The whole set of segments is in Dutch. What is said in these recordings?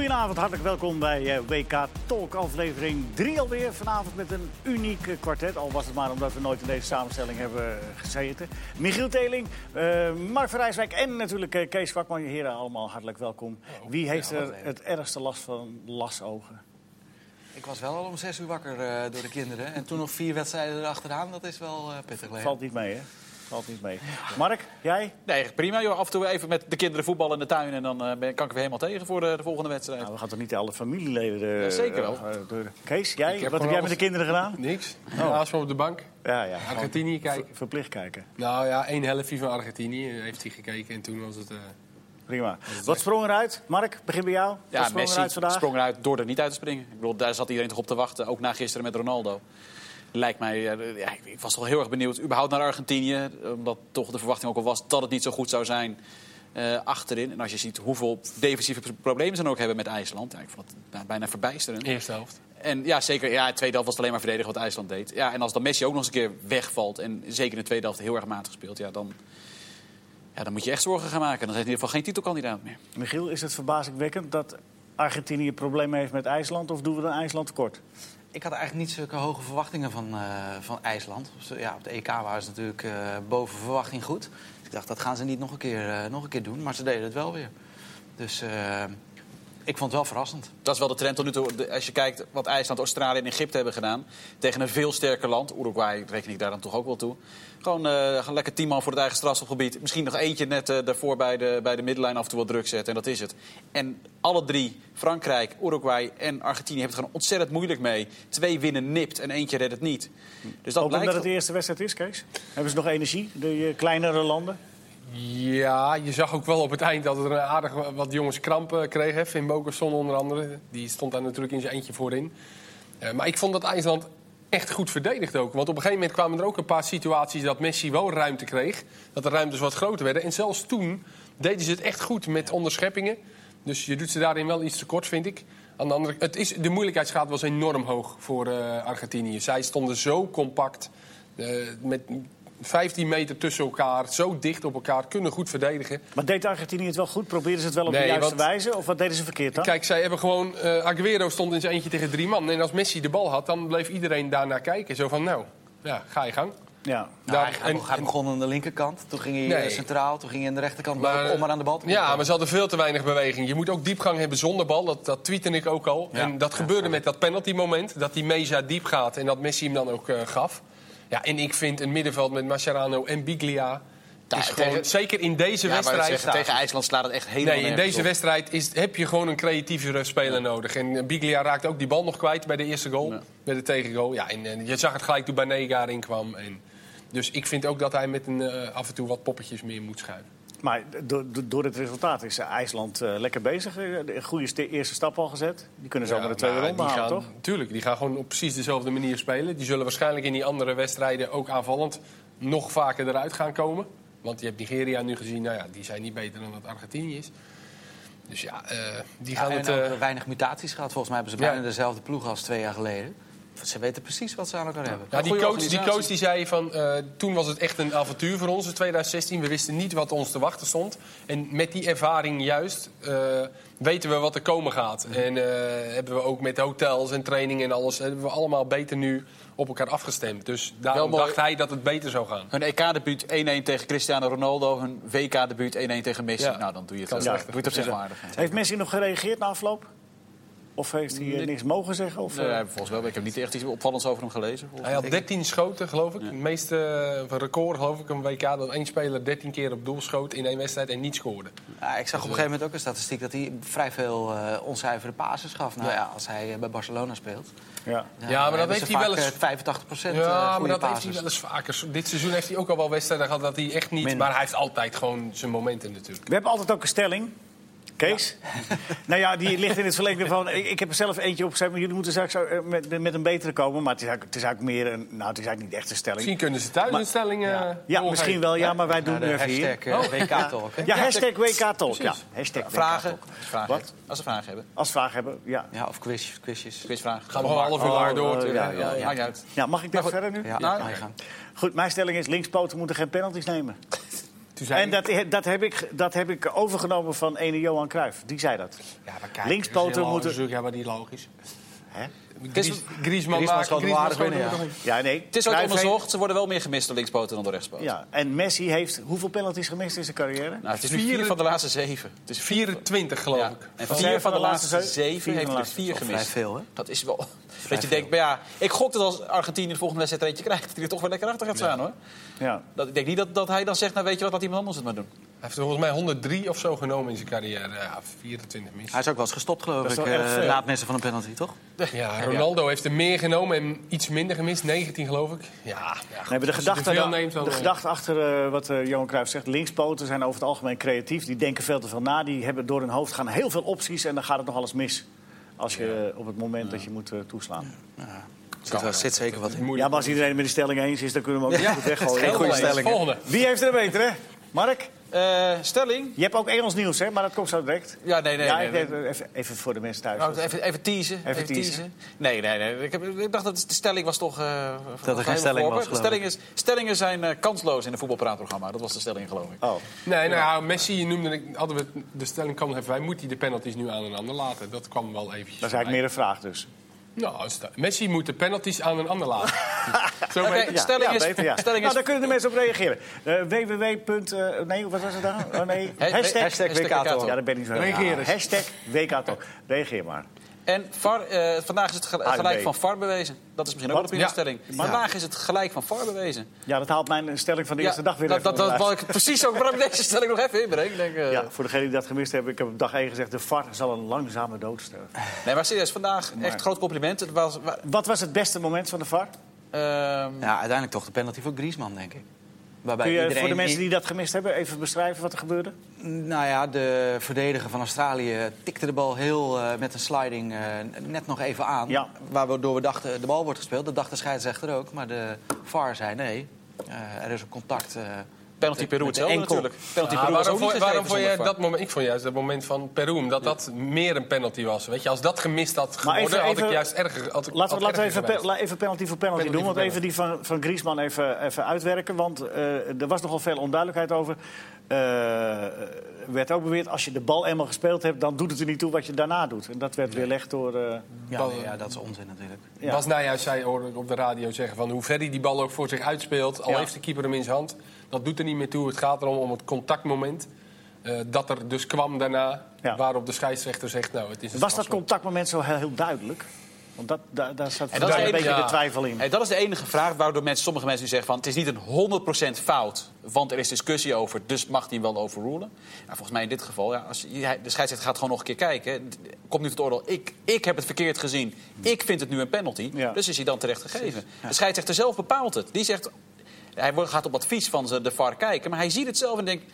Goedenavond, hartelijk welkom bij eh, WK Talk aflevering 3 alweer. Vanavond met een uniek eh, kwartet, al was het maar omdat we nooit in deze samenstelling hebben gezeten. Michiel Teling, uh, Mark van Rijswijk en natuurlijk Kees Kwakman. Heren, allemaal hartelijk welkom. Wie heeft er het ergste last van lasogen? Ik was wel al om zes uur wakker uh, door de kinderen. En toen nog vier wedstrijden erachteraan, dat is wel uh, pittig. Valt niet mee, hè? Valt niet mee. Mark, jij? Nee, prima. Joh. Af en toe even met de kinderen voetballen in de tuin. En dan uh, kan ik er weer helemaal tegen voor de, de volgende wedstrijd. Nou, we gaan toch niet alle familieleden... Uh, ja, zeker wel. Uh, Kees, jij? Heb Wat heb jij met de kinderen gedaan? Niks. Oh. Naast me op de bank. Ja, ja. Argentinië kijken. Ver, verplicht kijken. Nou ja, één helftje van Argentinië heeft hij gekeken. En toen was het... Prima. Wat sprong eruit? Mark, begin bij jou. Ja, Wat sprong Messi eruit vandaag? sprong eruit door er niet uit te springen. Ik bedoel, daar zat iedereen toch op te wachten. Ook na gisteren met Ronaldo. Lijkt mij, ja, ik was wel heel erg benieuwd. Überhaupt naar Argentinië. Omdat toch de verwachting ook al was dat het niet zo goed zou zijn uh, achterin. En als je ziet hoeveel defensieve problemen ze dan ook hebben met IJsland. Ja, ik vond het bijna verbijsterend. Eerste helft. En ja, zeker. Ja, de tweede helft was het alleen maar verdedigen wat IJsland deed. Ja, en als dan Messi ook nog eens een keer wegvalt. En zeker in de tweede helft heel erg matig speelt. Ja, dan, ja, dan moet je echt zorgen gaan maken. Dan is het in ieder geval geen titelkandidaat meer. Michiel, is het verbazingwekkend dat Argentinië problemen heeft met IJsland? Of doen we dan IJsland tekort? Ik had eigenlijk niet zulke hoge verwachtingen van, uh, van IJsland. Ja, op de EK waren ze natuurlijk uh, boven verwachting goed. Dus ik dacht, dat gaan ze niet nog een keer, uh, nog een keer doen. Maar ze deden het wel weer. Dus ik vond het wel verrassend. Dat is wel de trend tot nu toe. Als je kijkt wat IJsland, Australië en Egypte hebben gedaan... tegen een veel sterker land. Uruguay reken ik daar dan toch ook wel toe. Gewoon uh, lekker tien man voor het eigen strafschopgebied. Misschien nog eentje net uh, daarvoor bij de, bij de middenlijn af en toe wat druk zetten. En dat is het. En alle drie, Frankrijk, Uruguay en Argentinië... hebben het gewoon ontzettend moeilijk mee. Twee winnen nipt en eentje redt het niet. Dus dat ook omdat het de eerste wedstrijd is, Kees? Hebben ze nog energie, de kleinere landen? Ja, je zag ook wel op het eind dat er een aardig wat jongens krampen kregen. Finn Bokerson onder andere. Die stond daar natuurlijk in zijn eentje voorin. Uh, maar ik vond dat IJsland echt goed verdedigd ook. Want op een gegeven moment kwamen er ook een paar situaties dat Messi wel ruimte kreeg. Dat de ruimtes wat groter werden. En zelfs toen deden ze het echt goed met onderscheppingen. Dus je doet ze daarin wel iets tekort, vind ik. Aan de, andere, het is, de moeilijkheidsgraad was enorm hoog voor uh, Argentinië. Zij stonden zo compact. Uh, met 15 meter tussen elkaar, zo dicht op elkaar, kunnen goed verdedigen. Maar deed Argentinië het wel goed? Probeerden ze het wel op nee, de juiste wat, wijze? Of wat deden ze verkeerd dan? Kijk, zij hebben gewoon... Uh, Aguero stond in zijn eentje tegen drie man. En als Messi de bal had, dan bleef iedereen daarnaar kijken. Zo van, nou, ja, ga je gang. Ja. Nou, Daar, hij, en, hij begon aan de linkerkant, toen ging hij nee. centraal, toen ging hij aan de rechterkant maar, lopen om maar aan de bal te komen. Ja, maar ze hadden veel te weinig beweging. Je moet ook diepgang hebben zonder bal, dat, dat tweette ik ook al. Ja. En dat ja, gebeurde met dat penalty moment, dat die Meza diep gaat en dat Messi hem dan ook uh, gaf. Ja, en ik vind een middenveld met Mascherano en Biglia... Is gewoon, tegen, zeker in deze ja, wedstrijd... Zeggen, tegen IJsland slaat het echt helemaal Nee, in deze op. wedstrijd is, heb je gewoon een creatievere speler ja. nodig. En Biglia raakte ook die bal nog kwijt bij de eerste goal. Ja. Bij de tegengoal. Ja, en, en, je zag het gelijk toen Banega erin kwam. En, dus ik vind ook dat hij met een, uh, af en toe wat poppetjes meer moet schuiven. Maar door, door het resultaat is IJsland uh, lekker bezig. Een goede eerste stap al gezet. Die kunnen zo ja, maar de tweede ronde halen, toch? Tuurlijk, die gaan gewoon op precies dezelfde manier spelen. Die zullen waarschijnlijk in die andere wedstrijden ook aanvallend nog vaker eruit gaan komen. Want je hebt Nigeria nu gezien, nou ja, die zijn niet beter dan dat Argentinië is. Dus ja, uh, die gaan ja, het... Uh... weinig mutaties gehad. Volgens mij hebben ze bijna dezelfde ploeg als twee jaar geleden. Ze weten precies wat ze aan elkaar hebben. Ja, die, coach, die coach die zei van, uh, toen was het echt een avontuur voor ons in 2016. We wisten niet wat ons te wachten stond. En met die ervaring juist uh, weten we wat er komen gaat. Mm -hmm. En uh, hebben we ook met hotels en training en alles... hebben we allemaal beter nu op elkaar afgestemd. Dus daarom dacht hij dat het beter zou gaan. Hun EK-debuut 1-1 tegen Cristiano Ronaldo. Hun WK-debuut 1-1 tegen Messi. Ja. Nou, dan doe je het, ja, doe je het op zich ja. aardig. Heeft Messi nog gereageerd na afloop? Of heeft hij uh, niks mogen zeggen? Of, nee, uh... volgens wel. Ik heb niet echt iets opvallends over hem gelezen. Hij had 13 schoten, geloof ik. Ja. Het meeste uh, record, geloof ik, een WK... dat één speler 13 keer op doel schoot in één wedstrijd en niet scoorde. Ja, ik zag op een gegeven moment ook een statistiek... dat hij vrij veel onzuivere passes gaf. Nou ja, als hij bij Barcelona speelt. Ja, ja maar dat heeft hij wel eens... 85 procent Ja, maar dat heeft hij wel eens vaker. Dit seizoen heeft hij ook al wel wedstrijden gehad dat hij echt niet... Minder. Maar hij heeft altijd gewoon zijn momenten natuurlijk. We hebben altijd ook een stelling... Kees? Ja. nou ja, die ligt in het verlengde van... Ik, ik heb er zelf eentje opgezet, maar jullie moeten straks met, met een betere komen. Maar het is, eigenlijk, het is eigenlijk meer een... Nou, het is eigenlijk niet echt een stelling. Misschien kunnen ze thuis maar, een stelling... Uh, ja, ja misschien wel, ja, maar wij doen nu even hier. Hashtag uh, WK-talk. Ja, hashtag WK-talk, ja. Hashtag vragen. vragen. Wat? Als ze vragen hebben. Als ze vragen hebben, ja. Ja, of quiz, quizjes. Quizvragen. Gaan we gewoon half uur lang door. Ja, ja, ja. uit. Ja, mag ik daar verder nu? Ja, nou, Goed, mijn stelling is linkspoten moeten geen penalties nemen. Zei En dat, dat, heb ik, dat heb ik overgenomen van ene Johan Cruijff. Die zei dat. Ja, maar kijk, Linkspoten moeten-. Ja, maar niet logisch. Hè? Griezmann, Griezmann wel aardig er ja. Ja, nee. Het is ook Cruijff onderzocht. Ze worden wel meer gemist door linkspoten dan door rechtspoten. heeft- Ja, en Messi heeft hoeveel penalties gemist in zijn carrière? Nou, het is nu Vier- vier van de laatste zeven. Het is vier, 24 geloof ja. ik. En Van- vier van de laatste zeven? heeft de laatste- vier Vrij gemist. veel, hè? Dat is wel... Dat je denkt, maar ja, ik gok dat als Argentinië de volgende wedstrijd er eentje krijgt... dat hij er toch wel lekker achter gaat staan, hoor. Ja. Dat, ik denk niet dat, dat hij dan zegt, nou weet je wat, laat iemand anders het maar doen. Hij heeft er volgens mij 103 of zo genomen in zijn carrière. Ja, 24 mis. Hij is ook wel eens gestopt, geloof Dat is ik, eh, veel. na het missen van een penalty, toch? Ja, Ronaldo heeft er meer genomen en iets minder gemist. 19 geloof ik. Ja, ja goed, Nee, de gedachte, da- neemt, de eh, gedachte achter eh, wat eh, Johan Cruijff zegt... linkspoten zijn over het algemeen creatief. Die denken veel te veel na. Die hebben door hun hoofd gaan heel veel opties... en dan gaat het nog alles mis. Als je op het moment dat je moet toeslaan. Zit, wel- zit zeker wat in. Ja, maar als iedereen met die stelling eens is... dan kunnen we hem ook Ja. goed weggooien. Geen goede stelling. Volgende. Wie heeft er beter, hè? Mark? Eh, stelling? Je hebt ook Engels nieuws, hè? Maar dat komt zo direct. Ja, nee, nee. ja, nee, ik nee. deed- even, even voor de mensen thuis. Nou, even, even teasen. Even, teasen. teasen. Nee, nee, nee. Ik, heb, ik dacht dat de stelling was toch... eh, Dat er geen stelling was, geloof Stelling is, Stellingen zijn eh, kansloos in een voetbalpraatprogramma. Dat was de stelling, geloof ik. Oh. Nee, nou, ja, Messi noemde ik, hadden we de stelling kwam nog even bij. Moet hij de penalties nu aan een ander laten? Dat kwam wel eventjes. Dat is eigenlijk meer een vraag dus. Nou, Messi moet de penalties aan een ander laten. Zo beter. Ja, stelling ja, is... beter, ja. stelling nou, daar kunnen de mensen op reageren. Eh www. punt, eh, nee, wat was het dan? Oh, nee. Hashtag, hashtag WK. Ja, daar ben ik zo. Reageren. Hashtag WK. Reageer maar. En VAR, eh, vandaag is het gelijk van VAR bewezen. Dat is misschien ook Wat? een prima Ja. Vandaag is het gelijk van VAR bewezen. Ja, dat haalt mijn stelling van de eerste dag weer dat, even dat, dat ik precies ook waarom ik deze stelling nog even inbreng. Denk, eh, Ja, voor degenen die dat gemist hebben, ik heb op dag 1 gezegd... de VAR zal een langzame dood sterven. Nee, maar serieus, vandaag echt groot compliment. Het was, wa- Wat was het beste moment van de VAR? ehm, Ja, uiteindelijk toch de penalty voor Griezmann, denk ik. Waarbij Kun je iedereen- voor de mensen die dat gemist hebben even beschrijven wat er gebeurde? Nou ja, de verdediger van Australië tikte de bal heel eh, met een sliding eh, net nog even aan. Ja. Waardoor we dachten, de bal wordt gespeeld. Dat dacht de scheidsrechter ook. Maar de VAR zei nee, eh, er is een contact. Penalty Peru de hetzelfde enkel. natuurlijk. Penalty Ja, Peru was waarom ook niet vond, waarom vond jij dat moment? Ik vond juist dat moment van Peru, omdat dat meer een penalty was. Weet je, als dat gemist had geworden, even- had ik juist erger. Had ik, Laten we, had laten even, geweest. pe- la- even penalty voor penalty, Penalty doen. Want even die van, van Griezmann even, even uitwerken. Want eh, er was nogal veel onduidelijkheid over. Eh, Er werd ook beweerd, als je de bal eenmaal gespeeld hebt... dan doet het er niet toe wat je daarna doet. En dat werd weerlegd door... eh, Ja, nee, ja, dat is onzin natuurlijk. ja. Bas Nijhuis zei hoorde ik op de radio zeggen van hoe ver hij die bal ook voor zich uitspeelt. Al Ja. heeft de keeper hem in zijn hand. Dat doet er niet meer toe. Het gaat erom om het contactmoment. eh, dat er dus kwam daarna. Ja. Waarop de scheidsrechter zegt, nou het is een Was dat contactmoment zo heel, heel duidelijk? Want dat, daar, daar zat En dat een beetje enige- de twijfel in. Hey, dat is de enige vraag waardoor mensen, sommige mensen nu zeggen van... het is niet een 100% fout, want er is discussie over... dus mag hij hem wel overrulen. Nou, volgens mij in dit geval, ja, als, je- de scheidsrechter gaat gewoon nog een keer kijken. Komt nu tot oordeel, ik, ik heb het verkeerd gezien. Ik vind het nu een penalty, Ja. dus is hij dan terecht gegeven. De scheidsrechter zelf bepaalt het. Die zegt, hij gaat op advies van de VAR kijken... maar hij ziet het zelf en denkt,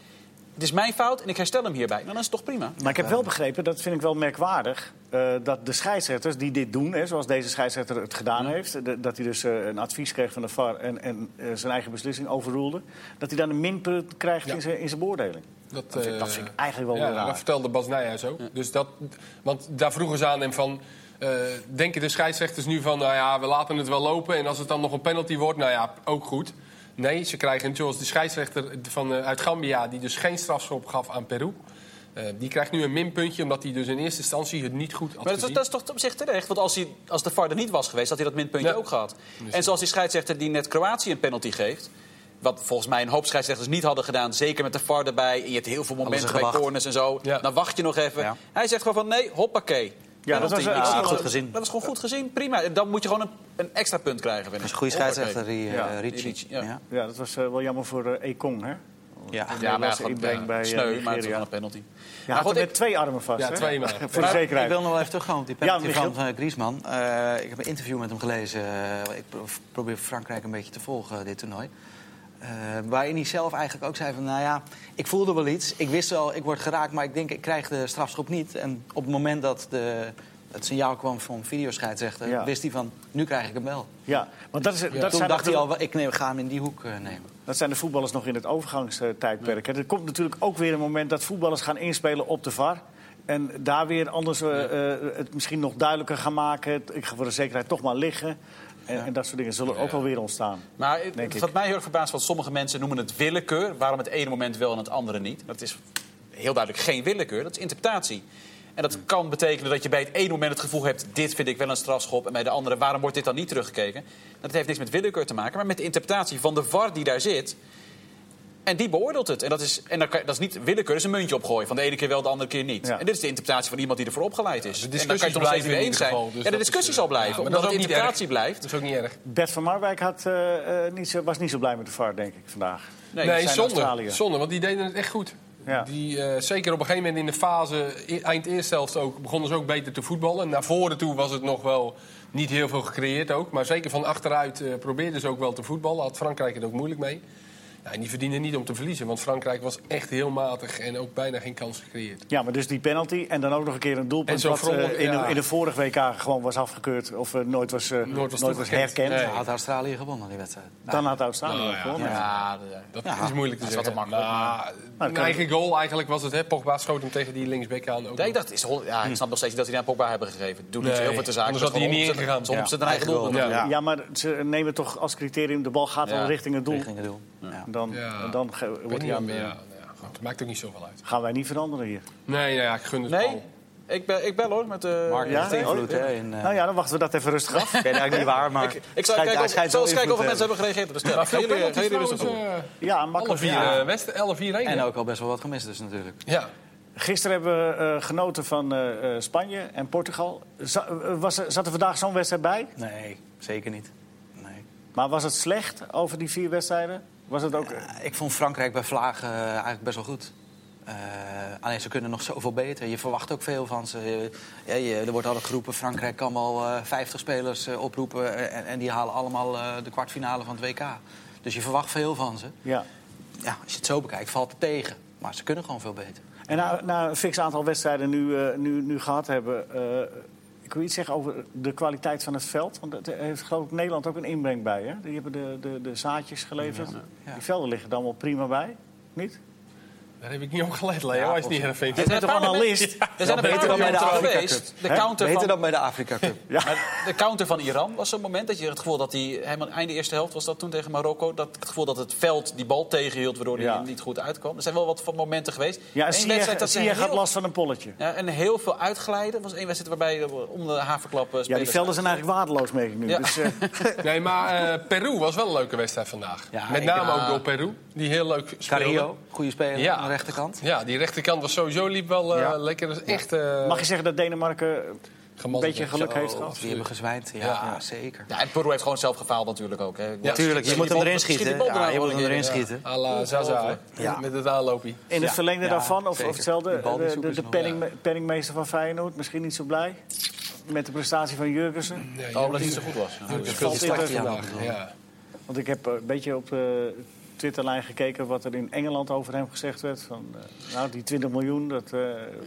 het is mijn fout en ik herstel hem hierbij. Nou, dan is het toch prima. Maar ik heb wel begrepen, dat vind ik wel merkwaardig... eh, dat de scheidsrechters die dit doen, hè, zoals deze scheidsrechter het gedaan heeft... de- dat hij dus eh, een advies kreeg van de VAR en, en eh, zijn eigen beslissing overroelde... dat hij dan een minpunt krijgt Ja. in zijn in zijn beoordeling. Dat, Dat vind, eh, dat vind ik eigenlijk wel ja, raar. dat vertelde Bas Nijhuis ook. Dus dat, want daar vroegen ze aan hem van... eh, denken de scheidsrechters nu van, nou ja, we laten het wel lopen... en als het dan nog een penalty wordt, nou ja, ook goed. Nee, ze krijgen, zoals de scheidsrechter van, eh, uit Gambia... die dus geen strafschop gaf aan Peru... eh, die krijgt nu een minpuntje, omdat hij dus in eerste instantie het niet goed had Maar dat, is- gezien. dat is toch op zich terecht? Want als, hij, als de VAR er niet was geweest, had hij dat minpuntje Ja. ook gehad. En zoals die scheidsrechter die net Kroatië een penalty geeft... wat volgens mij een hoop scheidsrechters niet hadden gedaan... zeker met de VAR erbij, en je hebt heel veel momenten bij corners en zo... Ja. dan wacht je nog even. Ja. Hij zegt gewoon van nee, hoppakee. Ja, dat was, Ik zie goed gezien. Dat is gewoon goed gezien, prima. Dan moet je gewoon een, een extra punt krijgen, vind Dat is een goede scheidsrechter, die Ja, eh, die Ricci. Ricci, ja. Ja. Ja, dat was eh, wel jammer voor eh Ekong, hè? Ja. Ja, maar gewoon, inbreng ja, bij, sneu, maar het is een penalty. Ja, Maar goed, ik- met twee armen vast, Ja, hè? twee maar. Voor de zekerheid. Ik wil nog wel even teruggaan op die penalty Ja, van Griezmann. Eh, ik heb een interview met hem gelezen. Ik pro- probeer Frankrijk een beetje te volgen, dit toernooi. Eh, waarin hij zelf eigenlijk ook zei van, nou ja, ik voelde wel iets. Ik wist wel, ik word geraakt, maar ik denk, ik krijg de strafschop niet. En op het moment dat de, het signaal kwam van videoscheidsrechter... Ja. wist hij van, nu krijg ik hem wel. Ja, want dat, is, dat, Toen zijn dacht hij al, ik neem, ga hem in die hoek eh, nemen. dat zijn de voetballers nog in het overgangstijdperk. Er komt natuurlijk ook weer een moment dat voetballers gaan inspelen op de VAR. En daar weer anders eh, het misschien nog duidelijker gaan maken. Ik ga voor de zekerheid toch maar liggen. En, en dat soort dingen zullen ook wel weer ontstaan. Maar het- wat mij heel erg verbaast, want sommige mensen noemen het willekeur. Waarom het ene moment wel en het andere niet? Dat is heel duidelijk geen willekeur, dat is interpretatie. En dat kan betekenen dat je bij het ene moment het gevoel hebt... dit vind ik wel een strafschop, en bij de andere... waarom wordt dit dan niet teruggekeken? Dat heeft niks met willekeur te maken, maar met de interpretatie van de VAR die daar zit... En die beoordeelt het. En dat is, en dan kan- dat is niet willekeur, dat is een muntje opgooien. Van de ene keer wel, de andere keer niet. Ja. En dit is de interpretatie van iemand die ervoor opgeleid is. De en dan kan je discussies het nog steeds blijven weer in eens zijn. geval. dus ja, de discussie eh, zal blijven, ja, maar omdat het niet interpretatie blijft. Dat is ook niet erg. Bert van Marwijk had, eh, eh, niet zo, was niet zo blij met de VAR, denk ik, vandaag. Nee, Nee, zijn zonde, Australië. zonde, want die deden het echt goed. Ja. Die, eh, zeker op een gegeven moment in de fase, eind eerste helft ook, begonnen ze ook beter te voetballen. Naar voren toe was het nog wel niet heel veel gecreëerd ook. Maar zeker van achteruit eh, probeerden ze ook wel te voetballen. Had Frankrijk het ook moeilijk mee. Ja, en die verdienden niet om te verliezen, want Frankrijk was echt heel matig en ook bijna geen kans gecreëerd. Ja, maar dus die penalty en dan ook nog een keer een doelpunt... Wat eh, in, ja. de, in de vorige WK gewoon was afgekeurd of eh, nooit was, eh, Nooit was nooit was toegekend. herkend. Nee. Had Australië gewonnen, die wedstrijd. Dan had Australië Nou ja, gewonnen. Ja, Dat is moeilijk te dat is wat zeggen. te makkelijk. Maar, kan een eigen goal eigenlijk was het, hè. Pogba schoot hem tegen die linksback aan. Ook Nee, ik dacht, is, ja, ik snap nog steeds niet dat hij naar Pogba hebben gegeven. Doet niet Nee, zo heel veel te zaken. anders had hij hier niet ingegaan. Soms Ja. zit een eigen Eigen doel. goal. Ja. Ja, maar ze nemen toch als criterium... de bal gaat wel Ja. richting het doel. Ja. Dan, Ja. dan wordt hij aan... de- nou ja, goed, het maakt ook niet zoveel uit. Gaan wij niet veranderen hier. Nee, nou ja, ik gun het Nee, ik, ben, ik bel hoor. Met, de. Mark Ja? heeft invloed, Oh, hè, in, eh, Nou ja, dan wachten we dat even rustig af. Ik weet eigenlijk niet waar, maar... ik, ik zal kijken, of, kijken of mensen hebben gereageerd op de. Maar veel jullie, rustig op? eh, Ja, alle makkelijk. vier, Ja. eh, Westen, 11 4 1 En ook al best wel wat gemist dus natuurlijk. Ja. Gisteren hebben we eh, genoten van eh, eh, Spanje en Portugal. Eh, was, er- zat er vandaag zo'n wedstrijd bij? Nee, zeker niet. Nee. Maar was het slecht over die vier wedstrijden? Was het ook... Ja, ik vond Frankrijk bij Vlagen eh, eigenlijk best wel goed. Eh, alleen ze kunnen nog zoveel beter. Je verwacht ook veel van ze. Ja, je, er wordt altijd geroepen, Frankrijk kan wel eh 50 spelers eh, oproepen... eh, En, en die halen allemaal eh, de kwartfinale van het WK. Dus je verwacht veel van ze. Ja. Ja, als je het zo bekijkt, valt het tegen. Maar ze kunnen gewoon veel beter. En na, na een fix aantal wedstrijden nu, eh, nu, nu gehad hebben... eh, ik wil iets zeggen over de kwaliteit van het veld. Want daar heeft geloof ik Nederland ook een inbreng bij. Hè? Die hebben de, de, de zaadjes geleverd. Ja. Die velden liggen er allemaal prima bij. Niet? Daar heb ik niet op gelet, Leo. Hij is niet erg Je bent toch analist? Er zijn een beter dan bij de Afrika geweest. De counter, Beter van, dan bij de Afrika Cup. maar de counter van Iran was zo'n moment dat je het gevoel dat hij... Helemaal einde eerste helft was dat toen tegen Marokko. Dat het gevoel dat het veld die bal tegenhield waardoor hij Ja. niet goed uitkwam. Er zijn wel wat van momenten geweest. Ja, zie wedstrijd je, dat ze zie je gaat last van een polletje. Ja, en heel veel uitglijden. Was één wedstrijd waarbij eh, om de haverklap eh, Ja, die velden zijn eigenlijk waardeloos, merk ik nu. Ja. Dus, eh, Nee, maar eh, Peru was wel een leuke wedstrijd vandaag. Ja, Met name ja. ook door Peru, die heel leuk speelde. Carillo, goede speler Ja. De rechterkant. Ja, die rechterkant was sowieso liep wel eh, Ja. lekker. Is echt eh mag je zeggen dat Denemarken een beetje geluk heeft gehad? die hebben gezwijnd. Ja, Ja. zeker. Ja, en Peru heeft gewoon zelf gefaald natuurlijk ook. Hè. Ja, Tuurlijk, je moet hem erin schieten. Ja, je moet hem erin schieten. la Zaza, met het aanloopje. In het verlengde Ja, daarvan, of, of hetzelfde, de, de, penning, penningmeester van Feyenoord, misschien niet zo blij met de prestatie van Jurgensen. Nee, Oh, omdat hij niet zo goed was. Vandaag. Want ik heb eh, een beetje op de Twitterlijn gekeken wat er in Engeland over hem gezegd werd. Van, eh, nou, die 20 miljoen, dat, eh,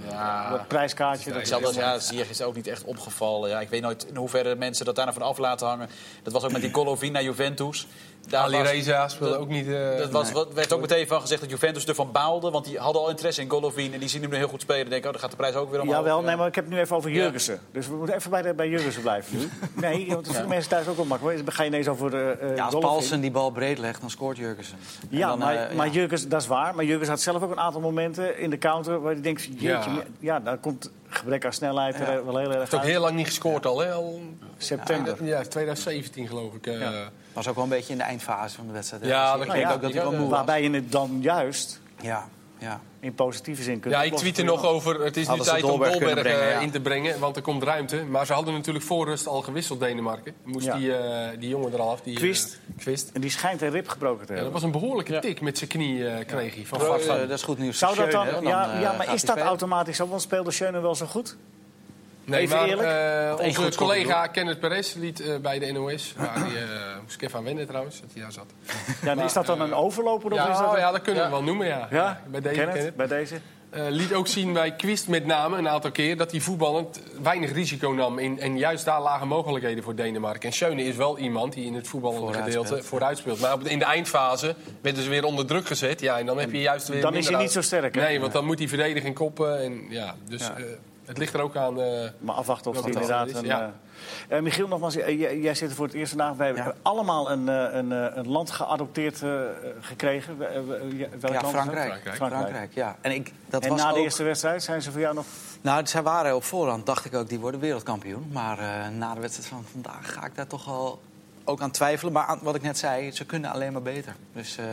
Ja. dat prijskaartje. Dat Zelfs ja, Ziyech is ook niet echt opgevallen. Ja, ik weet nooit in hoeverre mensen dat daarna van af laten hangen. Dat was ook met die Golovin naar Juventus. Daar Ali Reza speelde ook niet... eh, Dat was, werd ook meteen van gezegd dat Juventus ervan baalde. Want die hadden al interesse in Golovin. En die zien hem nu heel goed spelen. denken, oh, dan gaat de prijs ook weer omhoog. Jawel, Ja. nee, maar ik heb het nu even over Jurgensen. Dus we moeten even bij, de, bij Jurgensen blijven nu. Nee, want dat vinden mensen thuis ook wel makkelijk. Dan ga je ineens over de uh, Ja, als Paulsen die bal breed legt, dan scoort Jurgensen. En Ja, dan, maar, eh, maar ja. Jurgens, dat is waar. Maar Jurgens had zelf ook een aantal momenten in de counter... waar hij denkt, jeetje, Ja. ja, ja daar komt gebrek aan snelheid er Ja. wel heel erg heeft ook heel lang niet gescoord al, hè? Al September. ja, 2017 geloof ik. eh. Ja. Was ook wel een beetje in de eindfase van de wedstrijd. Ja, Dus dat ik Nou denk ja, ook dat hij wel moe was. Waarbij je het dan juist Ja, ja. in positieve zin kunt Ja, ik tweette nog over, het is nu tijd om Dolberg kunnen Dolberg brengen, eh, ja. in te brengen, want er komt ruimte. Maar ze hadden natuurlijk voor rust al gewisseld, Denemarken. Moest Ja. die, eh, die jongen eraf. Die, eh, Quist. Quist. En die schijnt een rib gebroken te Ja, dat hebben. was een behoorlijke tik met zijn knie, eh, kreeg hij. Van dat is goed nieuws. Zou dat dan, ja, maar is dat automatisch zo? Want speelde Schöne wel zo goed? Nee, even maar eerlijk? eh, één onze collega Kenneth Perez liet eh, bij de NOS, waar die, eh, moest ik even aan wennen trouwens, dat hij daar zat. Ja, is dat dan een overloper? Of Ja, is dat oh, een- ja, dat kunnen we wel noemen, ja. Ja? bij deze Kenneth, Kenneth. bij deze? Eh, liet ook zien bij Quist met name een aantal keer dat hij voetballend weinig risico nam. In, en juist daar lagen mogelijkheden voor Denemarken. En Schöne is wel iemand die in het voetballende Vooruit gedeelte speelt. vooruit speelt. Maar in de eindfase werden ze weer onder druk gezet. Ja, en dan heb je juist weer. Dan is hij niet zo sterk, hè? Nee, want dan moet hij verdedigen koppen. En, ja, dus Ja. Het ligt er ook aan. eh, Maar afwachten of Welke inderdaad een, het ja. eh, Eh, Michiel, nogmaals, jij, jij zit er voor het eerst vandaag. Wij Ja. hebben allemaal een, eh, een, eh, een land geadopteerd eh, gekregen. We- we- ja, welk Ja, land? Frankrijk. Frankrijk. Frankrijk. ja. En, ik, dat En was na de ook- eerste wedstrijd zijn ze voor jou nog... Nou, zij waren op voorhand, dacht ik ook, die worden wereldkampioen. Maar eh, na de wedstrijd van vandaag ga ik daar toch wel ook aan twijfelen. Maar aan, wat ik net zei, ze kunnen alleen maar beter. Dus, eh,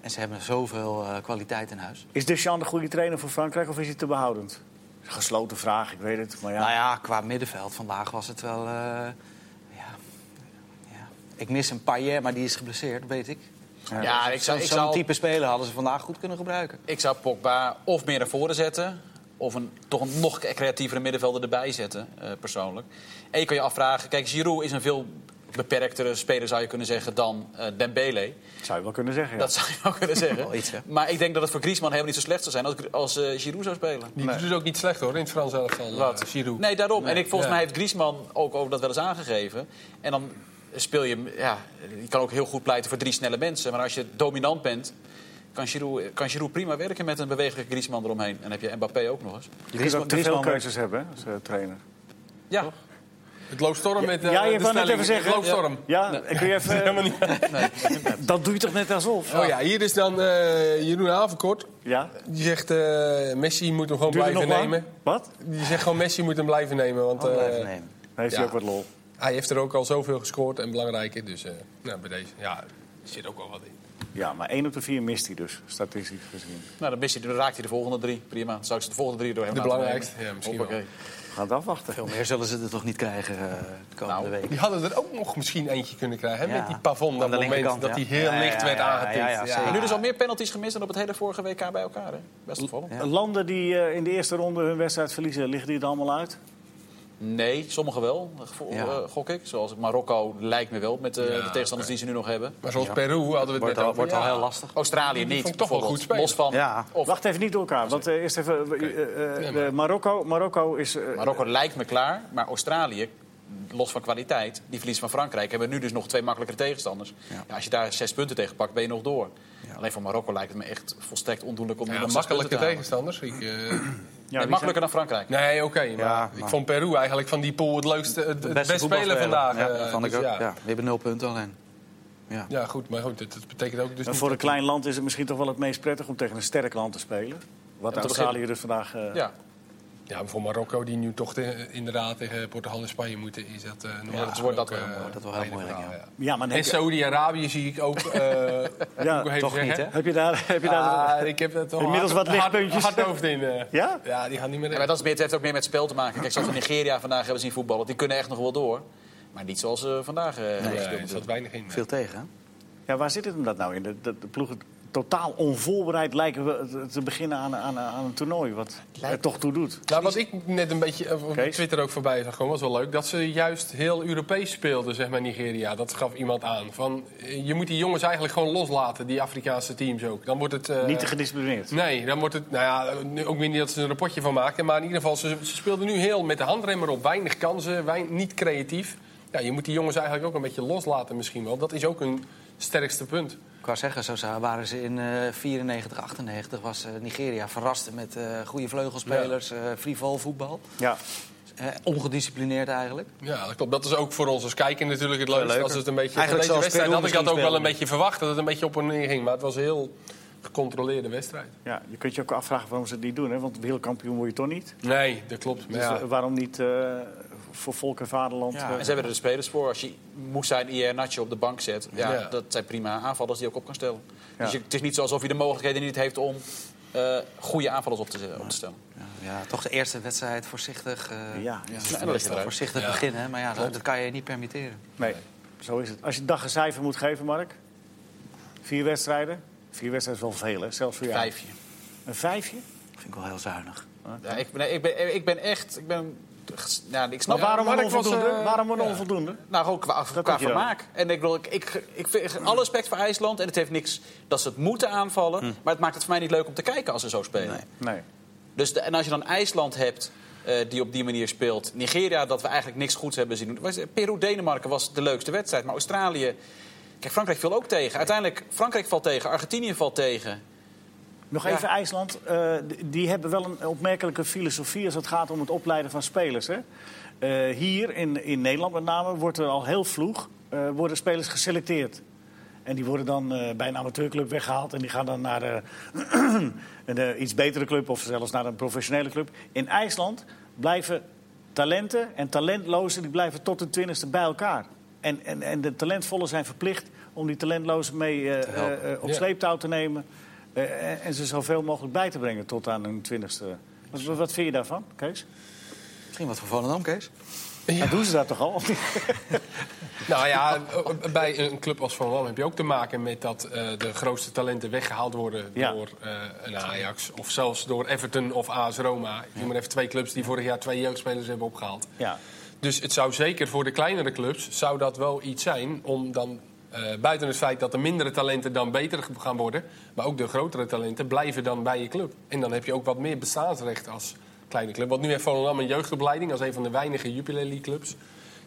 en ze hebben zoveel eh, kwaliteit in huis. Is Deschamps de goede trainer voor Frankrijk of is hij te behoudend? Gesloten vraag, ik weet het. Maar ja. Nou ja, qua middenveld vandaag was het wel... eh, ja, ja. Ik mis een Payet, maar die is geblesseerd, weet ik. Ja, ik zou, Zo'n ik, zo'n zou, type speler hadden ze vandaag goed kunnen gebruiken. ik zou Pogba of meer naar voren zetten... of een, toch een nog creatievere middenvelder erbij zetten, eh, persoonlijk. En je kan je afvragen... Kijk, Giroud is een veel beperktere speler, zou je kunnen zeggen, dan eh Dembele. Dat zou je wel kunnen zeggen. Ja. Dat zou je wel kunnen zeggen. Wel iets, maar ik denk dat het voor Griezmann helemaal niet zo slecht zou zijn als, als eh, Giroud zou spelen. Die doet het ook niet slecht hoor, in het Frans elftal. Wat? eh, Giroud. Nee, daarom. En ik, volgens Ja. mij heeft Griezmann ook over dat wel eens aangegeven. En dan speel je... Ja, je kan ook heel goed pleiten voor drie snelle mensen. Maar als je dominant bent... Kan Giroud, kan Giroud prima werken met een bewegelijke Griezmann eromheen. En dan heb je Mbappé ook nog eens. Je kunt ook te veel Griezmann- keuzes hebben als trainer. Ja, Het loopt storm met eh, ja, je de stelling. even zeggen. Het loopt storm. Ja, ik kun je even... Helemaal niet. Dat doe je toch net alsof? Oh ja, hier is dan eh Jeroen Havenkort. Ja? Die zegt eh, Messi moet hem gewoon Duurt het blijven lang? nemen. Wat? Die zegt gewoon Messi moet hem blijven nemen. Want eh, blijven nemen. Dan heeft hij Ja. ook wat lol. hij heeft er ook al zoveel gescoord en belangrijker. Dus eh, nou, bij deze, ja, er zit ook wel wat in. Ja, maar 1 op de 4 mist hij dus, statistisch gezien. nou, dan, mist hij, dan raakt hij de volgende drie. Prima. Dan zou ik ze de volgende drie door hem De belangrijkste, nemen. ja, misschien Hoppakee. We gaan het afwachten. Veel meer zullen ze er toch niet krijgen eh, de komende Nou, week. Die hadden er ook nog misschien eentje kunnen krijgen. Hè? Ja. Met die pavon, dat Aan de moment linkerkant, dat ja. hij heel Ja, licht ja, werd ja, aangetikt. ja, ja, zeker. En nu dus al meer penalties gemist dan op het hele vorige WK bij elkaar. Hè? Best opvallend. Landen die eh, in de eerste ronde hun wedstrijd verliezen, liggen die er allemaal uit? Nee, sommigen wel, Ja. eh, gok ik. Zoals Marokko lijkt me wel met eh, Ja, de tegenstanders die ze nu nog hebben. Maar zoals Peru hadden we het Wordt net al, over. wordt al heel lastig. Australië niet. vond ik toch wel bijvoorbeeld. goed spelen. Los van. Ja. Of Wacht even niet door elkaar, want eh, eerst even... eh, eh, eh, eh, Marokko, Marokko is... eh, Marokko lijkt me klaar, maar Australië, los van kwaliteit, die verlies van Frankrijk, hebben nu dus nog twee makkelijkere tegenstanders. Ja. Ja, als je daar zes punten tegen pakt, ben je nog door. Alleen voor Marokko lijkt het me echt volstrekt ondoenlijk om Ja, nog zes punten makkelijke te tegenstanders. Ik, eh, ja, Nee, die makkelijker dan Frankrijk. nee, oké. maar Ja, ik maar- vond Peru eigenlijk van die pool het leukste, het, het best spelen vandaag. Ja, eh, dat vond ik dus ook. Ja. Ja. We hebben nul punten alleen. Ja. Ja, goed, maar goed, het, het betekent ook dus niet voor een dat- klein land is het misschien toch wel het meest prettig om tegen een sterk land te spelen. Wat Australië dus vandaag... eh, Ja. Ja, voor Marokko, die nu toch te- inderdaad tegen Portugal en Spanje moeten, is dat eh Ja, wel dat wordt dat ook, wel mooi. Dat wel heel moeilijk, ja. ja. Maar En Saudi-Arabië zie ik ook. eh, Ja, ik toch niet, hè? heb je daar... Heb je daar ik heb het Inmiddels hard, wat lichtpuntjes. Hard, hard hoofd in. eh. Ja? Ja, die gaan niet meer Ja, maar dat is meer, het heeft ook meer met spel te maken. Kijk, zoals we Nigeria vandaag hebben zien voetballen, die kunnen echt nog wel door. Maar niet zoals ze vandaag eh hebben Nee, er zat weinig in. Veel tegen, hè? Ja, waar zit het hem dat nou in? Dat de, de ploegen totaal onvoorbereid lijken we te- beginnen aan, aan, aan een toernooi. Wat er toch toe doet. Nou, wat ik net een beetje eh, op Kees? Twitter ook voorbij zag, gewoon was wel leuk. Dat ze juist heel Europees speelden, zeg maar, Nigeria. Dat gaf iemand aan. Van, eh, je moet die jongens eigenlijk gewoon loslaten, die Afrikaanse teams ook. Dan wordt het... eh, Niet te gedisciplineerd. Nee, dan wordt het... Nou ja, ook weer niet dat ze er een rapportje van maken. Maar in ieder geval, ze, ze speelden nu heel met de handremmer op. Weinig kansen, wein, niet creatief. Ja, je moet die jongens eigenlijk ook een beetje loslaten misschien wel. Dat is ook hun sterkste punt. Ik wou zeggen, zo waren ze in eh 94, 98 was eh, Nigeria verrast met eh goede vleugelspelers, eh frivol voetbal. Ja. Eh, ongedisciplineerd eigenlijk. Ja, dat klopt. Dat is ook voor ons als kijker natuurlijk het leukste. Als het een beetje, Eigenlijk deze wedstrijd had ik dat ook wel een beetje verwacht. Dat het een beetje op en neer ging. Maar het was een heel gecontroleerde wedstrijd. ja, je kunt je ook afvragen waarom ze het niet doen. Hè? Want wereldkampioen word je toch niet? Nee, dat klopt. Dus ja, eh, waarom niet eh, voor volk en vaderland? Ja, eh, En ze hebben er de spelers voor. Als je Moussa en IR Natje op de bank zet, ja, Ja. dat zijn prima aanvallers die je ook op kan stellen. Ja. Dus je- het is niet zo alsof je de mogelijkheden niet heeft om eh, goede aanvallers op te, op te stellen. Ja, ja, toch de eerste wedstrijd voorzichtig, eh, ja, eruit. voorzichtig Ja. beginnen. Maar ja, dat, dat kan je niet permitteren. nee, zo is het. Als je dag een cijfer moet geven, Mark. Vier wedstrijden. Vier wedstrijden is wel veel, hè? Zelfs voor jou. Vijfje. Een vijfje? vind ik wel heel zuinig. Ja, ik, nee, ik, ben, ik ben echt... Ik ben, nou, ik snap Maar waarom een was, onvoldoende? eh, waarom een ja. onvoldoende? Nou, gewoon qua, vermaak. En ik, wil, ik, ik, ik vind alle respect voor IJsland. En het heeft niks dat ze het moeten aanvallen. Maar het maakt het voor mij niet leuk om te kijken als ze zo spelen. Nee. Dus de- en als je dan IJsland hebt eh, die op die manier speelt. Nigeria, dat we eigenlijk niks goeds hebben zien doen. Was- Peru-Denemarken was de leukste wedstrijd. Maar Australië... Kijk, Frankrijk viel ook tegen. Uiteindelijk, Frankrijk valt tegen. Argentinië valt tegen. Nog Ja. even IJsland. Eh, die hebben wel een opmerkelijke filosofie als het gaat om het opleiden van spelers. Hè? Eh, hier in, in Nederland met name wordt er al heel vroeg eh, worden spelers geselecteerd. En die worden dan bij een amateurclub weggehaald. En die gaan dan naar een iets betere club of zelfs naar een professionele club. In IJsland blijven talenten en talentlozen die blijven tot de twintigste bij elkaar. En, en, en de talentvolle zijn verplicht om die talentlozen mee op sleeptouw te nemen. Eh, en- ze zoveel mogelijk bij te brengen tot aan hun twintigste. Wat, wat- vind je daarvan, Kees? Misschien wat voor Volendam, Kees? Ja. doen ze dat toch al? Nou ja, bij een club als Van Wam heb je ook te maken met dat eh, de grootste talenten weggehaald worden Ja. door eh, een Ajax. Of zelfs door Everton of AS Roma. Ik noem maar even twee clubs die vorig jaar twee jeugdspelers hebben opgehaald. ja. Dus het zou zeker voor de kleinere clubs zou dat wel iets zijn om dan. Eh, buiten het feit dat de mindere talenten dan beter gaan worden, maar ook de grotere talenten blijven dan bij je club. En dan heb je ook wat meer bestaansrecht als kleine club. Want nu heeft Volendam een jeugdopleiding als een van de weinige Jupiler League clubs.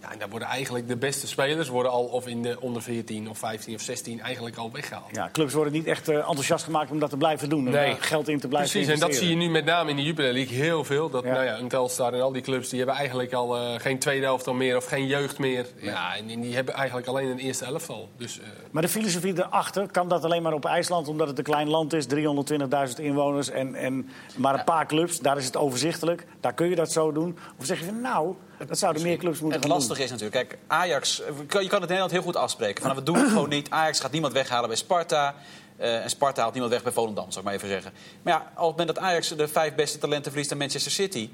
Ja, en daar worden eigenlijk de beste spelers worden al of in de onder 14 of 15 of 16 eigenlijk al weggehaald. ja, clubs worden niet echt eh, enthousiast gemaakt om dat te blijven doen. Om Nee. daar geld in te blijven Precies, en dat zie je nu met name in de Jupiler League heel veel. Dat Ja. nou ja, een Telstar en al die clubs die hebben eigenlijk al eh, geen tweede elftal meer of geen jeugd meer. Ja, en die, die hebben eigenlijk alleen een eerste elftal. Dus eh, Maar de filosofie erachter, kan dat alleen maar op IJsland... omdat het een klein land is, 320.000 inwoners en, en maar een paar clubs. Daar is het overzichtelijk, daar kun je dat zo doen. Of zeg je van nou, dat zouden meer clubs moeten Het gaan lastige is natuurlijk, kijk, Ajax, je kan je kan het in Nederland heel goed afspreken. Van, nou, we doen het gewoon niet. Ajax gaat niemand weghalen bij Sparta. eh, en Sparta haalt niemand weg bij Volendam, zou ik maar even zeggen. Maar ja, op het moment dat Ajax de vijf beste talenten verliest aan Manchester City...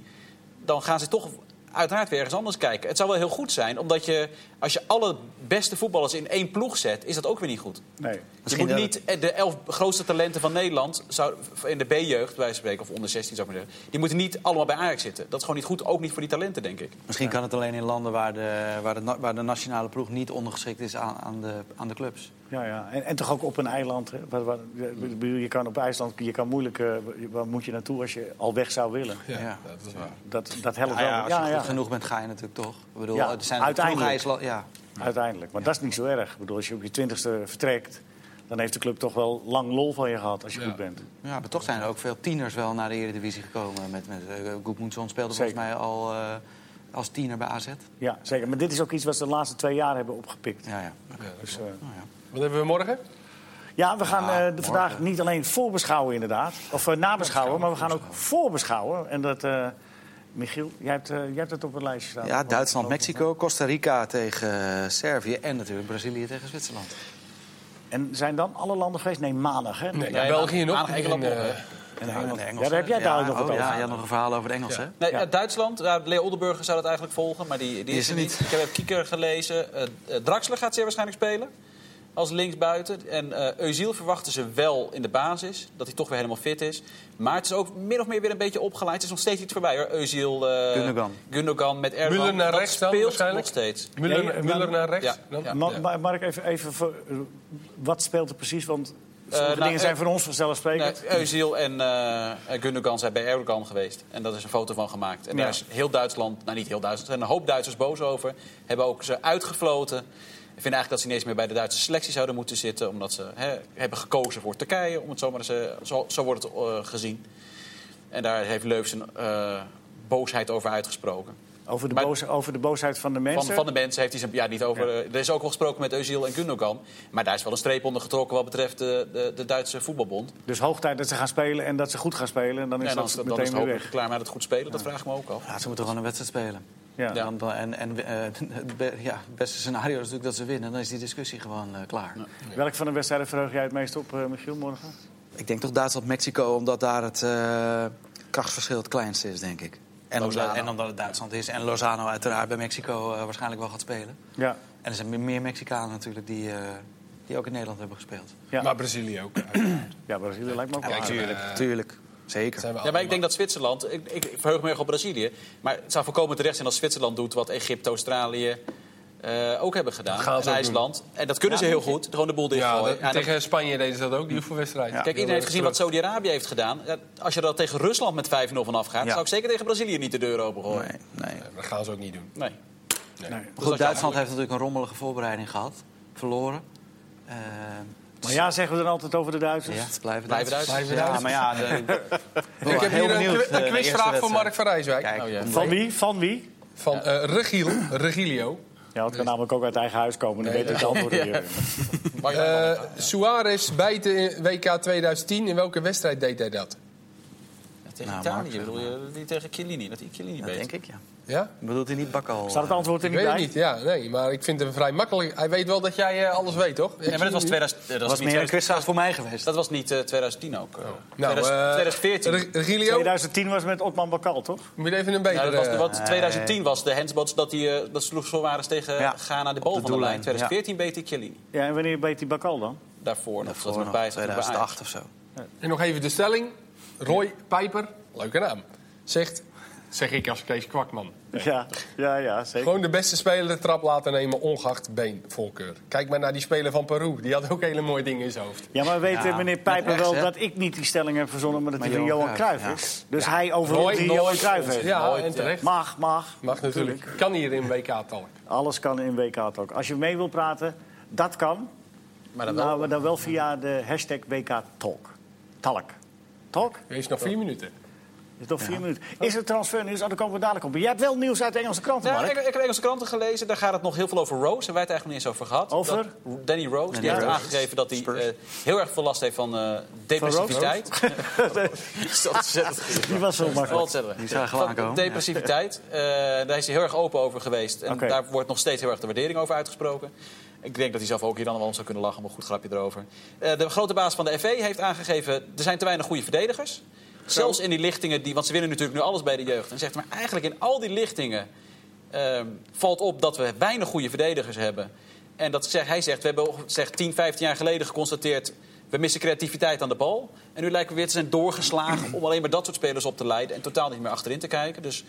dan gaan ze toch uiteraard weer ergens anders kijken. Het zou wel heel goed zijn, omdat je, als je alle beste voetballers in één ploeg zet... is dat ook weer niet goed. Nee. Je moet niet eh, de elf grootste talenten van Nederland, zou, in de B-jeugd bij spreken, of onder 16 zou ik maar zeggen, die moeten niet allemaal bij Ajax zitten. Dat is gewoon niet goed, ook niet voor die talenten, denk ik. Misschien kan het alleen in landen waar de, waar de, waar de nationale ploeg niet ondergeschikt is aan, aan, de, aan de clubs. Ja, ja. En, en toch ook op een eiland. Hè? Waar, waar- ik bedoel, je kan op IJsland, je kan moeilijk... eh, waar moet je naartoe als je al weg zou willen? ja, Ja. dat is waar. Dat, dat helpt Nou ja, wel. als je Ja, ja, goed genoeg bent, ga je natuurlijk toch. Ik bedoel, Ja, er zijn uiteindelijk. IJsland, ja. uiteindelijk. Maar dat is niet zo erg. Ik bedoel, als je op je twintigste vertrekt... dan heeft de club toch wel lang lol van je gehad als je Ja. goed bent. ja, maar toch zijn er ook veel tieners wel naar de Eredivisie gekomen. Met, met, uh, Goedmoedson speelde Zeker. volgens mij al eh, als tiener bij AZ. Ja, zeker. Maar dit is ook iets wat ze de laatste twee jaar hebben opgepikt. Ja, ja. Dus, eh, Nou ja. Wat hebben we morgen? Ja, we gaan eh, morgen. vandaag niet alleen voorbeschouwen inderdaad. Of eh, nabeschouwen, maar we gaan ook voorbeschouwen. En dat, eh, Michiel, jij hebt, eh, jij hebt het op het lijstje staan. ja, Duitsland, Mexico, Costa Rica tegen eh, Servië en natuurlijk Brazilië tegen Zwitserland. En zijn dan alle landen geweest? Nee, maandag, hè? Nee, Ja, België nog. maandag Engeland En, nog, eh, Ja, Engeland. Ja, daar heb jij daar nog oh, wat over. Ja, je had nog een verhaal over de Engels, Ja. hè? Nee, Ja. eh, Duitsland, ja, Leo Oldenburger zou dat eigenlijk volgen, maar die, die, is, er niet. Ik heb Kieker gelezen. Eh, eh, Draxler gaat zeer waarschijnlijk spelen als linksbuiten. En eh Eusiel verwachten ze wel in de basis, dat hij toch weer helemaal fit is. Maar het is ook min of meer weer een beetje opgeleid. Het is nog steeds iets voorbij hoor. Eusiel, eh Gundogan. Gundogan met Erdogan. Müller naar dat rechts dan speelt waarschijnlijk? nog steeds. Müller, Nee, Müller naar rechts. Ja, dan? ja. Ma- Ma- Mark, even, even voor, eh, wat speelt er precies? Want sommige nou, dingen zijn eh, voor ons vanzelfsprekend. Özil en eh, Gundogan zijn bij Erdogan geweest. En daar is een foto van gemaakt. En Ja. daar is heel Duitsland, nou niet heel Duitsland, er zijn een hoop Duitsers boos over. Hebben ook ze uitgefloten. Ik vind eigenlijk dat ze niet eens meer bij de Duitse selectie zouden moeten zitten. Omdat ze hè, hebben gekozen voor Turkije, om het zo maar eens, eh, zo, zo wordt het eh, gezien. En daar heeft Leuf zijn eh, boosheid over uitgesproken. over, de maar- boos, over de boosheid van de mensen. Van, van de mensen heeft hij zijn, ja, niet over. Er is ook wel gesproken met Özil en Gundogan. Maar daar is wel een streep onder getrokken wat betreft de, de, de Duitse voetbalbond. Dus hoog tijd dat ze gaan spelen en dat ze goed gaan spelen. En dan is En dan, dat dan is meteen het weer weg. klaar met het goed spelen. Dat vraag ik me ook af. Ja, ze moeten gewoon een wedstrijd spelen. Ja. Ja. Dan, dan- en en eh, het, be- ja, het beste scenario is natuurlijk dat ze winnen. Dan is die discussie gewoon eh, klaar. Welke van de wedstrijden verheug jij het meest op, eh, Michiel, morgen? Ik denk toch Duitsland-Mexico, omdat daar het eh, krachtsverschil het kleinste is, denk ik. En Lozano. en omdat het Duitsland is. En Lozano uiteraard bij Mexico eh, waarschijnlijk wel gaat spelen. Ja. En er zijn meer- Mexicanen natuurlijk die, eh, die ook in Nederland hebben gespeeld. Ja, Maar Brazilië ook. ja Brazilië lijkt me ook Ja, wel. tuurlijk. eh, tuurlijk. Zeker. Zijn we Ja, maar ik denk dat Zwitserland... Ik, ik verheug me erg op Brazilië. Maar het zou voorkomen terecht zijn als Zwitserland doet... wat Egypte, Australië eh, ook hebben gedaan. Dat gaan ze en ook IJsland. En dat kunnen ze heel goed. Gewoon de boel Ja, dichtgooien. dat- Ja, tegen Spanje deden ze dat ook, die oefenwedstrijd. Kijk, iedereen heeft gezien wat Saudi-Arabië heeft gedaan. Ja, Als je er tegen Rusland met 5-0 van afgaat... Ja. zou ik zeker tegen Brazilië niet de deur opengooien. Nee, nee. Nee, dat gaan ze ook niet doen. Nee. Nee. Dat goed, Duitsland heeft natuurlijk een rommelige voorbereiding gehad. Verloren. Eh, Maar ja, zeggen we dan altijd over de Duitsers? ja, het blijven Blijven Duitsers. Blijven Ja, Duitsers. maar ja... de- Ik heb heel hier een, benieuwd, eh, een de quizvraag voor Mark van Rijswijk. Kijk, Oh, ja. Van wie? Van wie? van eh Regiel, Regilio. Ja, het kan namelijk ook uit eigen huis komen. Dan weet ik het antwoord hier. Eh daar Suarez bijten in WK 2010. In welke wedstrijd deed hij dat? Tegen Nou, Italië, bedoel je? Die tegen Chiellini, dat die Chiellini Dat denk ik, ja. Ja? Bedoelt hij niet Bakkal? Staat het antwoord er Ik niet weet bij? het niet, ja. Nee, maar ik vind hem vrij makkelijk. Hij weet wel dat jij eh, alles weet, toch? Nee, maar dat was 2000, eh, dat was meer een 2000 quizvraag voor mij geweest. Dat was niet eh, 2010 ook. eh. Nou, 2000 eh, 2014. Re- Regilio, 2010 was met Otman Bakal, toch? moet je even een was de, wat, Nee. 2010 was de handsbots dat, die, eh, dat sloeg Suarez tegen Ja, Ghana de bal de van de lijn. doellijn, 2014 beet hij Chiellini. Ja, en wanneer beet die Bakal dan? Daarvoor nog. Dat nog hij bij 2008 of zo. En nog even de stelling. Roy Pijper, leuke naam, zegt... Zeg ik als Kees Kwakman. Ja, ja, ja zeker. Gewoon de beste speler de trap laten nemen, ongeacht beenvoorkeur. Kijk maar naar die speler van Peru. Die had ook hele mooie dingen in zijn hoofd. Ja, maar weet Ja, meneer Pijper rechts, wel hè? dat ik niet die stelling heb verzonnen, maar dat Maar die van Johan Cruijff is. Dus hij overroelt die Johan Cruijff heeft. Ja, Nooit, en ja. terecht. Mag, mag. Mag natuurlijk. Kan hier in WK-talk. Alles kan in WK-talk. Als je mee wil praten, dat kan. Maar dan wel. Nou, dan wel via de hashtag WK-talk. Talk. Talk? Is nog vier minuten. Is nog vier minuten. Is er transfernieuws? Oh, daar komen we dadelijk op. Jij hebt wel nieuws uit de Engelse kranten, Ja, Mark. ik, ik heb Engelse kranten gelezen. Daar gaat het nog heel veel over Rose. Hebben wij het eigenlijk nog niet eens over gehad. Over? Dat Danny Rose. die heeft aangegeven dat hij eh, heel erg veel last heeft van eh, depressiviteit. Die was zo makkelijk. Die zagen we Van aankomen. Depressiviteit. Eh, daar is hij heel erg open over geweest. En Oké. daar wordt nog steeds heel erg de waardering over uitgesproken. Ik denk dat hij zelf ook hier dan wel om zou kunnen lachen. Maar goed grapje erover. Eh, de grote baas van de FV heeft aangegeven... er zijn te weinig goede verdedigers. Zelfs in die lichtingen, die, want ze winnen natuurlijk nu alles bij de jeugd. En zegt maar eigenlijk in al die lichtingen ehm, valt op dat we weinig goede verdedigers hebben. En dat zegt, hij zegt, we hebben zeg, 10, 15 jaar geleden geconstateerd... we missen creativiteit aan de bal. En nu lijken we weer te zijn doorgeslagen om alleen maar dat soort spelers op te leiden... en totaal niet meer achterin te kijken. Dus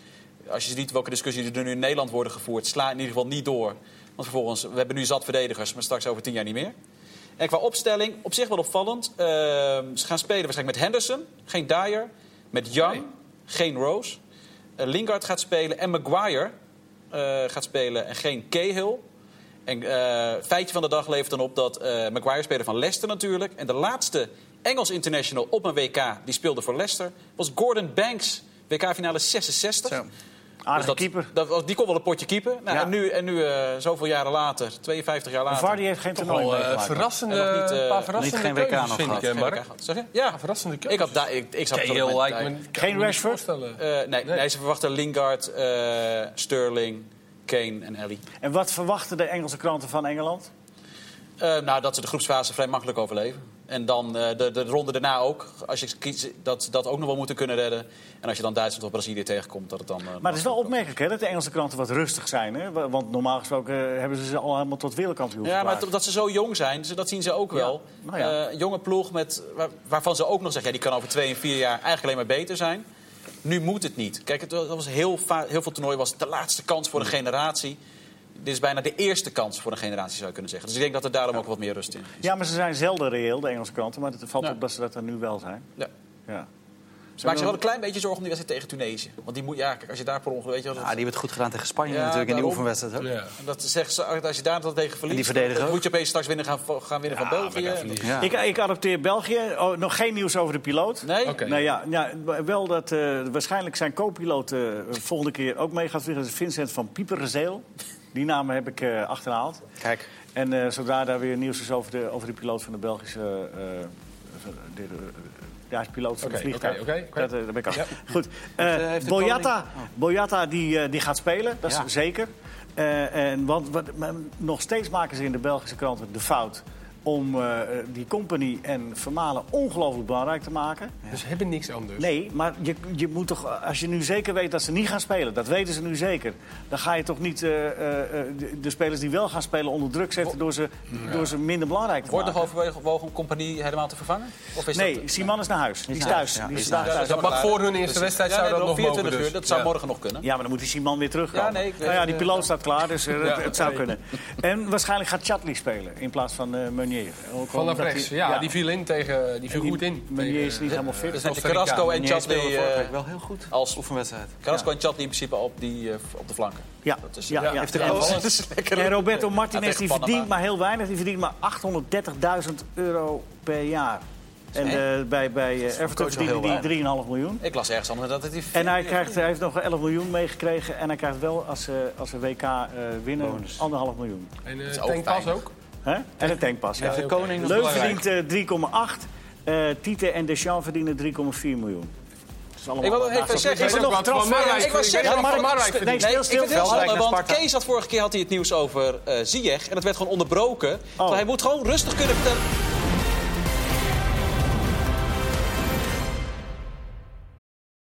als je ziet welke discussies er nu in Nederland worden gevoerd... sla in ieder geval niet door. Want vervolgens, we hebben nu zat verdedigers, maar straks over 10 jaar niet meer. En qua opstelling, op zich wel opvallend. Ehm, ze gaan spelen waarschijnlijk met Henderson, geen Dyer. Met Young, Nee. geen Rose. Eh, Lingard gaat spelen en Maguire eh, gaat spelen en geen Cahill. En eh, feitje van de dag levert dan op dat Maguire speler van Leicester natuurlijk. En de laatste Engels international op een WK die speelde voor Leicester was Gordon Banks. WK-finale 66. Zo. Aardige dat, keeper. Dat, die kon wel een potje keeper. Nou, Ja. En nu, en nu eh, zoveel jaren later, 52 jaar later. Vardy heeft geen toernooi eh, meegemaakt. verrassende, niet, eh, een paar niet verrassende geen WK keuzes, nog vind ik, gehad. Mark? Gehad. Zeg je? Ja. Verrassende Ik, had daar, ik, ik zat er me... kan Geen niet Rashford? voorstellen. Eh, nee, Nee. nee. ze verwachten Lingard, eh, Sterling, Kane en Ellie. En wat verwachten de Engelse kranten van Engeland? Eh, nou, dat ze de groepsfase vrij makkelijk overleven. En dan eh, de, de ronde daarna ook. Als je kiest, dat dat ook nog wel moeten kunnen redden. En als je dan Duitsland of Brazilië tegenkomt, dat het dan... eh, Maar het is wel opmerkelijk hè, dat de Engelse kranten wat rustig zijn. Hè? Wa- Want normaal gesproken eh, hebben ze ze al helemaal tot wereldkampioen Ja, maar dat ze zo jong zijn, dat zien ze ook wel. nou ja. Jonge ploeg met, waar- waarvan ze ook nog zeggen... Ja, die kan over twee en vier jaar eigenlijk alleen maar beter zijn. Nu moet het niet. Kijk, het was heel, heel veel toernooien was de laatste kans voor een generatie. Dit is bijna de eerste kans voor een generatie, zou je kunnen zeggen. Dus ik denk dat er daarom ook wat meer rust in is. Ja, maar ze zijn zelden reëel, de Engelse kranten. Maar het valt Ja. op dat ze dat er nu wel zijn. Ja. Ja. Ze maken zich wel een klein beetje zorgen om die wedstrijd tegen Tunesië. Want die moet, ja, kijk, als je daar per ongeluk... Weet je, wel, dat, Ja, die hebben het goed gedaan tegen Spanje Ja, natuurlijk in die oefenwedstrijd. Ook. Ja. dat zeggen ze, als je daar dan tegen verliest... die verdedigen dan ook. moet je opeens straks winnen gaan, gaan winnen van België. Ja. Ik, ik adopteer België. Oh, nog geen nieuws over de piloot. Nee? Nou ja, ja, wel dat eh, waarschijnlijk zijn co-piloot eh, volgende keer ook mee gaat vliegen. Dat is Vincent van Pieperezeel. Die naam heb ik eh, achterhaald. Kijk, En eh, zodra daar weer nieuws is over de, over de piloot van de Belgische... eh, de, de- ja, piloot van het vliegtuig. Dat, dat ben ik af. Ja. Goed. De Boyata, Boyata die, die gaat spelen, dat Ja. is zeker. En, want wat, nog steeds maken ze in de Belgische kranten de fout... om eh, die company en Vermalen ongelooflijk belangrijk te maken. Dus ze hebben niks anders. Nee, maar je, je moet toch, als je nu zeker weet dat ze niet gaan spelen, dat weten ze nu zeker, dan ga je toch niet eh, eh, eh, de, de spelers die wel gaan spelen onder druk zetten door ze, door ze minder belangrijk te Wordt nog maken. overwogen om compagnie helemaal te vervangen? Of is Nee, dat, Simon is naar huis. Die is naar thuis. ja. Die is. Dat mag voor hun eerste wedstrijd, ja, zou nee, dat nog 24 mogen. uur, dus. dat zou Ja. morgen nog kunnen. Ja, maar dan moet die Simon weer terugkomen. Ja, nee, nou ja, die piloot staat klaar, dus Ja, het, het zou kunnen. En waarschijnlijk gaat Chatley spelen in plaats van eh Ook Vanaf rechts. hij- Ja, die viel in tegen... Die viel die- goed in. Meunier is niet helemaal fit. Dus Rica. Carrasco en Chatley... vorige eh, wel heel goed. als Oefenwedstrijd. Carrasco en Chatley in principe op, die, eh, op de flanken. Ja, Dat is- ja, ja, ja. heeft En-. Dat is Roberto Ja, Martinez die verdient maar heel weinig. Die verdient maar 830.000 euro per jaar. En eh, bij, bij Everton verdiende die 3,5 miljoen. Ik las ergens anders dat het die En hij, krijgt, hij heeft nog 11 miljoen meegekregen. En hij krijgt wel, als ze, als ze WK eh, winnen, Bonus. anderhalf miljoen. En is uh, ook tankpas ook. Hè? En een tankpas. Ja. De koning belangrijk? verdient eh, 3,8. Eh Tite en Deschamps verdienen 3,4 miljoen. Dat is allemaal Ik wil even zeggen, Is er ik nog Ik was ik zeggen, Marwijk verdient. Nee, stil, ik vind want. Kees had vorige keer had hij het nieuws over eh Ziyech. En dat werd gewoon onderbroken. Oh. Hij moet gewoon rustig kunnen vertellen.